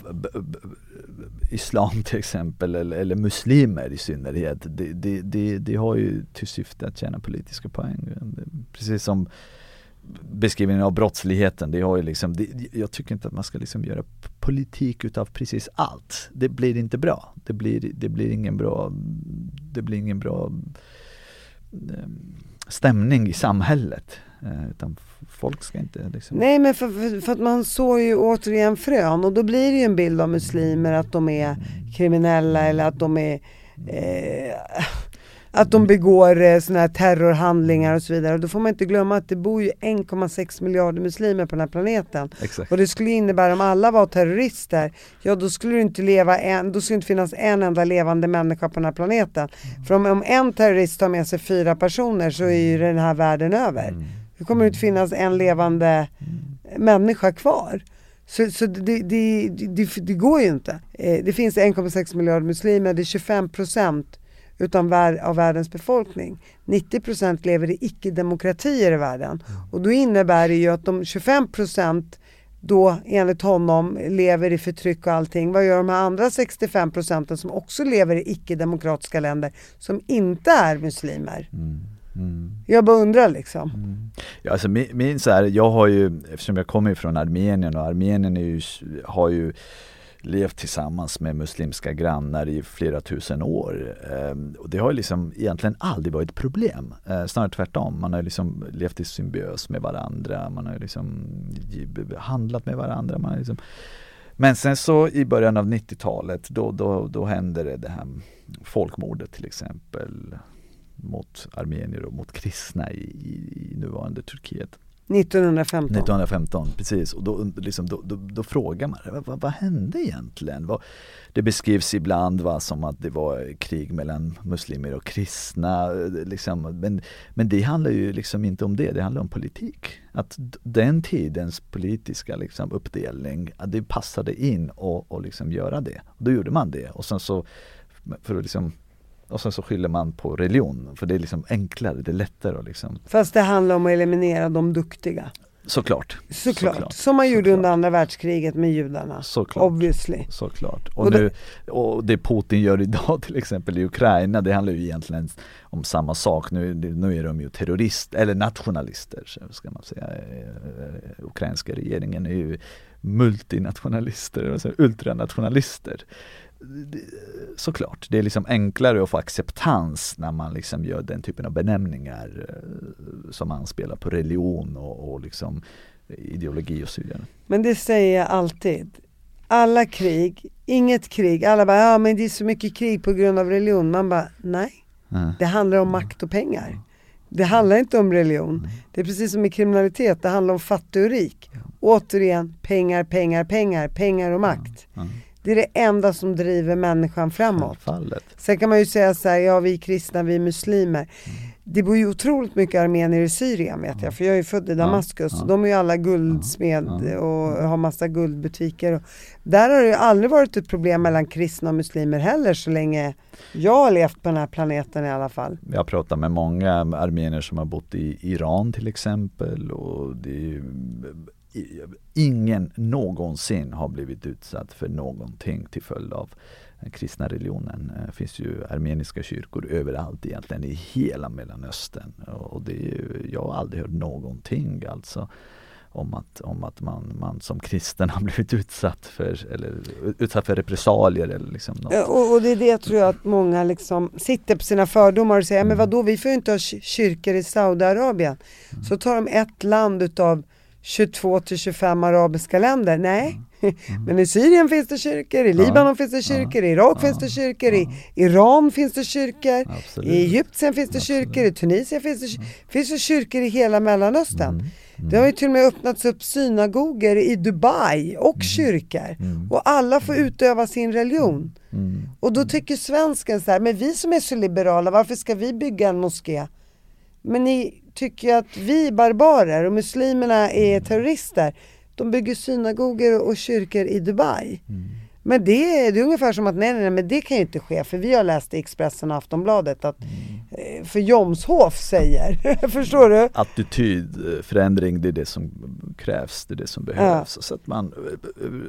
islam till exempel eller, eller muslimer i synnerhet det, det, det, det har ju till syfte att tjäna politiska poäng. Precis som beskrivningen av brottsligheten, det har ju liksom, det, jag tycker inte att man ska liksom göra politik utav precis allt. Det blir inte bra. Det blir, det blir ingen bra, det blir ingen bra ehm, stämning i samhället. Eh, utan folk ska inte liksom Nej men för, för, för att man såg ju återigen frön och då blir det ju en bild av muslimer att de är kriminella eller att de är eh, att de begår eh, såna här terrorhandlingar och så vidare. Och då får man inte glömma att det bor ju 1,6 miljarder muslimer på den här planeten. Exakt. Och det skulle innebära om alla var terrorister, ja då skulle det inte leva en, då skulle det inte finnas en enda levande människa på den här planeten. För om, om en terrorist tar med sig fyra personer så är ju den här världen över. Det kommer inte finnas en levande människa kvar. Så, så det, det, det, det går ju inte. Eh, Det finns 1,6 miljarder muslimer, det är 25 procent utan av världens befolkning. 90 procent lever i icke-demokratier i världen. Och då innebär det ju att de 25 procent då enligt honom lever i förtryck och allting. Vad gör de här andra 65 procenten som också lever i icke-demokratiska länder som inte är muslimer? Jag bara undrar liksom. Ja, alltså min, min så här, jag har ju, eftersom jag kommer från Armenien och Armenien är ju, har ju levt tillsammans med muslimska grannar i flera tusen år. Ehm, och det har ju liksom egentligen aldrig varit ett problem. Eh, snarare tvärtom. Man har liksom levt i symbios med varandra. Man har liksom handlat med varandra. Man har liksom... Men sen så i början av 90-talet då, då, då hände det, det här folkmordet till exempel mot armenier och mot kristna i, i, i nuvarande Turkiet. 1915. 1915, precis. Och då, liksom, då, då, då frågar man vad, vad, vad hände egentligen? Vad, det beskrivs ibland va, som att det var krig mellan muslimer och kristna. Eh, liksom. Men, men det handlar ju liksom inte om det, det handlar om politik. Att den tidens politiska liksom, uppdelning, att det passade in och, och liksom göra det. Och då gjorde man det. Och sen så, för att liksom, och sen så skyller man på religion, för det är liksom enklare, det är lättare att liksom Fast det handlar om att eliminera de duktiga. Såklart. Såklart. Som man gjorde under andra världskriget med judarna. Såklart. Obviously. Såklart. Och, Och det- nu, och det Putin gör idag till exempel i Ukraina, det handlar ju egentligen om samma sak. Nu, nu är de ju terrorist eller nationalister, ska man säga. Eh, Ukrainska regeringen är ju multinationalister, alltså ultranationalister. Såklart, det är liksom enklare att få acceptans när man liksom gör den typen av benämningar eh, som anspelar på religion och, och liksom ideologi och så vidare. Men det säger jag alltid. Alla krig, inget krig, alla bara ja men det är så mycket krig på grund av religion. Man bara nej, Ja. det handlar om makt och pengar. Det handlar inte om religion. Det är precis som i kriminalitet, det handlar om fattig och rik. Återigen, pengar, pengar, pengar, pengar och makt. Det är det enda som driver människan framåt. Självfallet. Sen kan man ju säga så här, ja vi är kristna, vi är muslimer. Det bor ju otroligt mycket armenier i Syrien vet jag, för jag är ju född i Damaskus. De är ju alla guldsmed och har massa guldbutiker. Där har det ju aldrig varit ett problem mellan kristna och muslimer heller så länge jag har levt på den här planeten i alla fall. Jag har pratat med många armenier som har bott i Iran till exempel och det är ingen någonsin har blivit utsatt för någonting till följd av den kristna religionen. Det finns ju armeniska kyrkor överallt egentligen i hela Mellanöstern och det ju, jag har aldrig hört någonting alltså om att, om att man, man som kristen har blivit utsatt för, eller, utsatt för repressalier eller liksom något. Eh, Och, och det är det tror jag att många liksom sitter på sina fördomar och säger, Mm. men vadå vi får ju inte ha ky- kyrkor i Saudiarabien. Så tar de ett land utav 22 till 25 arabiska länder. Nej, men i Syrien finns det kyrkor, i Libanon finns det kyrkor, i Irak finns det kyrkor, i Iran finns det kyrkor, Absolut. i Egypten finns det kyrkor, i Tunisien finns det, kyr- finns det kyrkor i hela Mellanöstern. Det har ju till och med öppnats upp synagogor i Dubai och kyrkor. Och alla får utöva sin religion. Och då tycker svensken så här, men vi som är så liberala, varför ska vi bygga en moské? Men ni tycker att vi barbarer och muslimerna är terrorister. De bygger synagogor och kyrkor i Dubai. Men det är, det är ungefär som att nej, nej, nej, men det kan ju inte ske för vi har läst i Expressen och Aftonbladet att eh, för Jomshof säger, förstår du? attitydförändring, det är det som krävs, det är det som behövs. Så att man,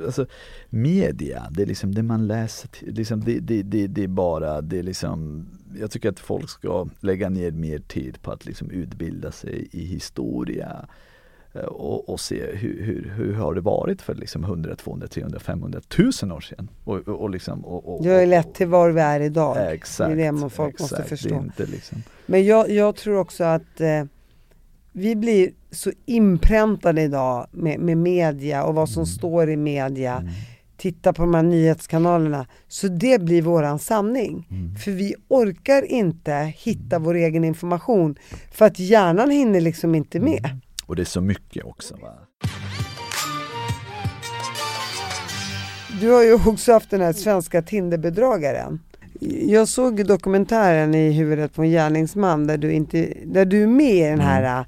alltså, media, det är liksom det man läser, liksom det, det, det, det är bara, det är liksom jag tycker att folk ska lägga ner mer tid på att liksom utbilda sig i historia eh, och, och se hur, hur, hur har det varit för liksom 100, 200, 300, 500, 1000 år sedan. Och, och, liksom, och, och, Det ju lett till var vi är idag. Exakt, det är det folk måste exakt. förstå. Är inte liksom, Men jag, jag tror också att eh, vi blir så inpräntade idag med, med media och vad som Mm. står i media. Titta på de här nyhetskanalerna. Så det blir våran sanning. Mm. För vi orkar inte hitta vår egen information. För att hjärnan hinner liksom inte med. Mm. och det är så mycket också. Va? Du har ju också haft den här svenska Tinderbedragaren. Jag såg dokumentären i huvudet på en gärningsman där du, inte, där du är med i den här äh,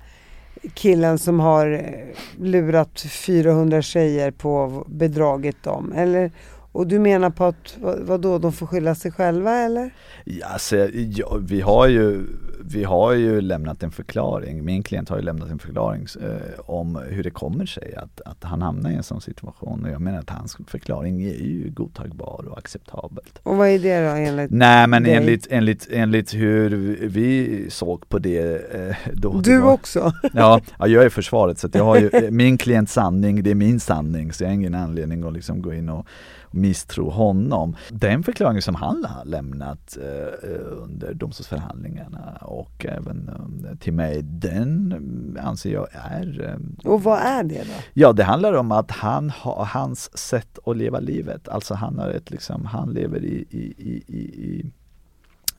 killen som har eh, lurat 400 tjejer på bedragit dem. Eller, och du menar på att, vad, vadå, de får skylla sig själva eller? Ja, alltså, ja, vi har ju vi har ju lämnat en förklaring, min klient har ju lämnat en förklaring eh, om hur det kommer sig att, att han hamnar i en sån situation. Och jag menar att hans förklaring är ju godtagbar och acceptabelt. Och vad är det då enligt Nej men dig? enligt, enligt, enligt hur vi såg på det eh, då det Du var, också? Ja, ja, jag är försvaret så att jag har ju min klients sanning, det är min sanning så jag har ingen anledning att liksom gå in och misstro honom. Den förklaringen som han har lämnat eh, under domstolsförhandlingarna och även eh, till mig, den mm, anser jag är eh, Och vad är det då? Ja, det handlar om att han har hans sätt att leva livet. Alltså han har ett liksom, han lever i, i, i, i,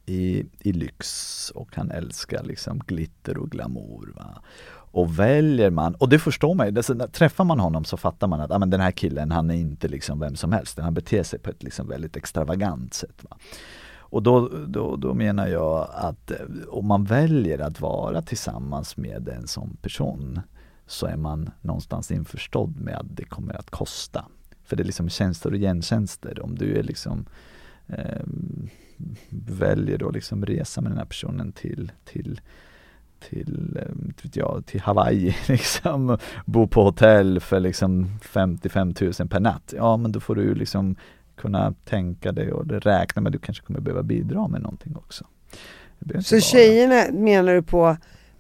i, i lyx och han älskar liksom glitter och glamour. Va? Och väljer man, och det förstår man ju, träffar man honom så fattar man att ah, men den här killen han är inte liksom vem som helst, han beter sig på ett liksom väldigt extravagant sätt. Va? Och då, då, då menar jag att eh, om man väljer att vara tillsammans med en sån person så är man någonstans införstådd med att det kommer att kosta. För det är liksom tjänster och gentjänster. Om du är liksom eh, väljer då liksom resa med den här personen till, till till, eh, vet jag, till Hawaii, liksom, bo på hotell för liksom 55 000 per natt. Ja men då får du liksom kunna tänka dig och räkna med att du kanske kommer behöva bidra med någonting också. Så tjejerna menar du på,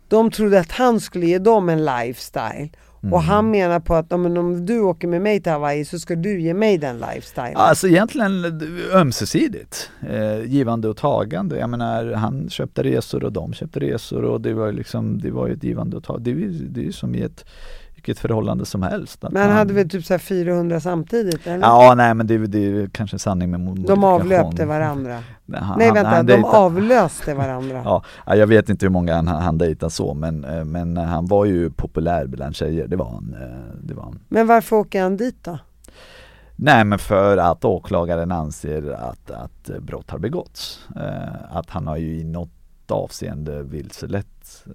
de trodde att han skulle ge dem en lifestyle Mm. och han menar på att men om du åker med mig till Hawaii så ska du ge mig den lifestylen. Alltså egentligen ömsesidigt, eh, givande och tagande. Jag menar han köpte resor och de köpte resor och det var ju liksom, det var ju ett givande och tagande. Det är ju som i ett, vilket förhållande som helst. men han hade väl typ så här 400 samtidigt eller? Ja nej men det, är- det är kanske en sanning med modifikation. de avlöpte varandra. Nej, han- Nej vänta, han de avlöste varandra. Ja, ja, jag vet inte hur många han, han dejtade så men, eh, men han var ju populär bland tjejer, det var han. eh, Det var han. Men varför åker han dit då? Nej men för att åklagaren anser att, att brott har begåtts. Eh, att han har ju i något avseende vilselett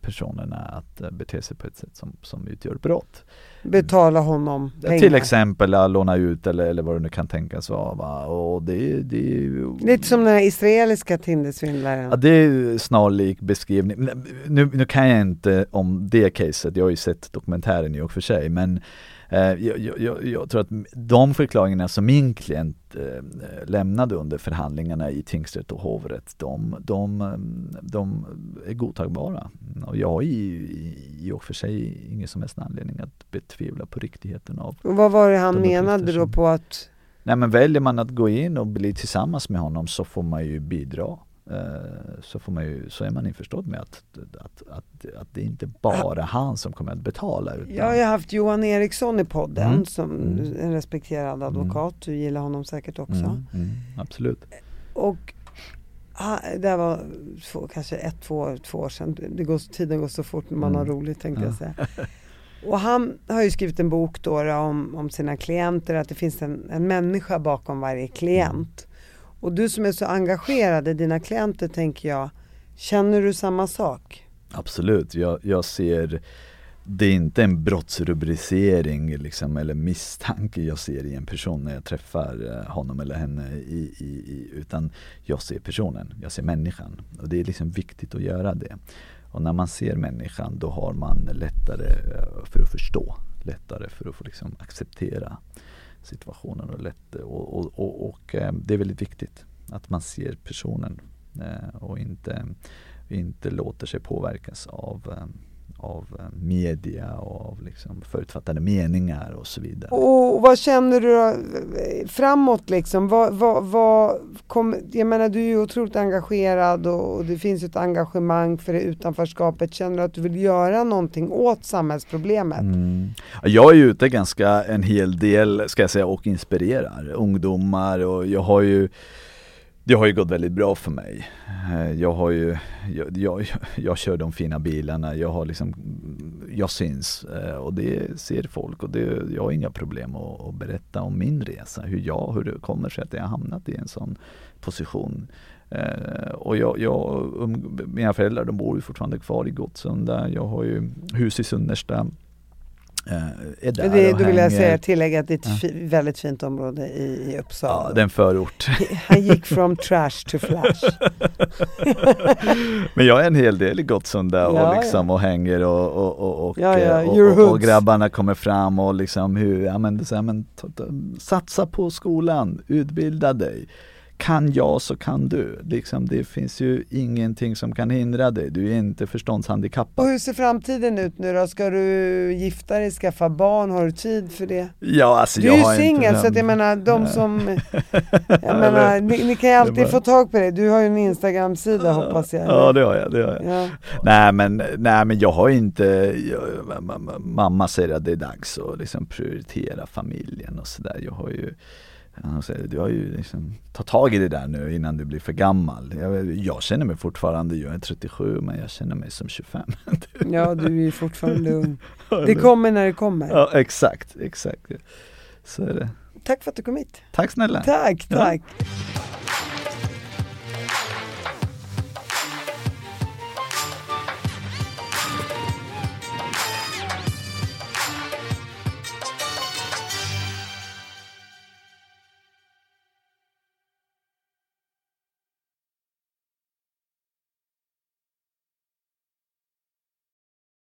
personerna att eh, bete sig på ett sätt som, som utgör brott. Betala honom pengar? Till exempel att låna ut eller, eller vad det nu kan tänkas vara. Va? Och det, det Lite som den här israeliska Tindersvindlaren. Ja det är snarlik beskrivning. Nu, nu kan jag inte om det caset, jag har ju sett dokumentären i och för sig men jag, jag, jag, jag tror att de förklaringarna som min klient eh, lämnade under förhandlingarna i tingsrätt och hovrätt de, de, eh, de är godtagbara. Och jag har i, och för sig ingen som helst anledning att betvivla på riktigheten av Och vad var det han de menade då på att Nej men väljer man att gå in och bli tillsammans med honom så får man ju bidra. Eh, Så, får man ju, så är man införstådd med att, att, att, att det inte bara han som kommer att betala. Utan, Jag har ju haft Johan Eriksson i podden Mm. som Mm. en respekterad advokat, du gillar honom säkert också. mm, mm, absolut. Och det här var två, kanske ett, två, två år sedan. Det går, tiden går så fort när man Mm. har roligt tänkte jag Ja. säga. Och han har ju skrivit en bok då, då om, om sina klienter, att det finns en, en människa bakom varje klient. Och du som är så engagerad i dina klienter tänker jag, känner du samma sak? Absolut, jag, jag ser det är inte en brottsrubricering liksom, eller misstanke jag ser i en person när jag träffar eh, honom eller henne i, i, i, utan jag ser personen, jag ser människan och det är liksom viktigt att göra det. Och när man ser människan då har man lättare eh, för att förstå, lättare för att få liksom acceptera situationen och, lätt, och, och, och, och eh, det är väldigt viktigt att man ser personen eh, och inte inte låter sig påverkas av, eh, av eh, media och av liksom förutfattade meningar och så vidare. Och vad känner du då, eh, framåt liksom? Vad, vad, vad kom, jag menar du är ju otroligt engagerad och, och det finns ett engagemang för det utanförskapet. Känner du att du vill göra någonting åt samhällsproblemet? Mm. Jag är ju ute ganska en hel del ska jag säga och inspirerar ungdomar och jag har ju det har ju gått väldigt bra för mig. Eh, jag har ju, jag, jag, jag kör de fina bilarna, jag har liksom, jag syns eh, och det ser folk och det, jag har inga problem att, att berätta om min resa, hur jag, hur det kommer sig att jag har hamnat i en sån position. Eh, och jag, jag, um, mina föräldrar de bor ju fortfarande kvar i Gottsunda, jag har ju hus i Sunnersta är där Det, och då vill jag säga tillägga att det är ett fi, väldigt fint område i, i Uppsala. Ja, det är en förort. Han gick from trash to flash. Men jag är en hel del i Gottsunda och, Ja, liksom, och hänger och, och, och, och, Ja, ja, eh, och, och, grabbarna kommer fram och liksom hur, ja men, så här, men satsa på skolan, utbilda dig. Kan jag så kan du. Liksom, det finns ju ingenting som kan hindra dig. Du är inte förståndshandikappad. Och hur ser framtiden ut nu då? Ska du gifta dig, skaffa barn? Har du tid för det? Ja, alltså, Du jag är ju singel så att jag menar de som, jag Ja, menar, ni, ni kan ju alltid var- få tag på dig. Du har ju en Instagram-sida hoppas jag. Ja det har jag, det har jag. Ja. Nej men, nej men jag har inte, jag, ma- ma- mamma säger att det är dags att liksom prioritera familjen och sådär. Jag har ju han säger, du har ju liksom, ta tag i det där nu innan du blir för gammal. Jag, jag känner mig fortfarande, jag är 37 men jag känner mig som 25. ja, du är fortfarande ung. Det kommer när det kommer. Ja exakt, exakt. Så är det. Tack för att du kom hit. Tack snälla. Tack, Ja. tack.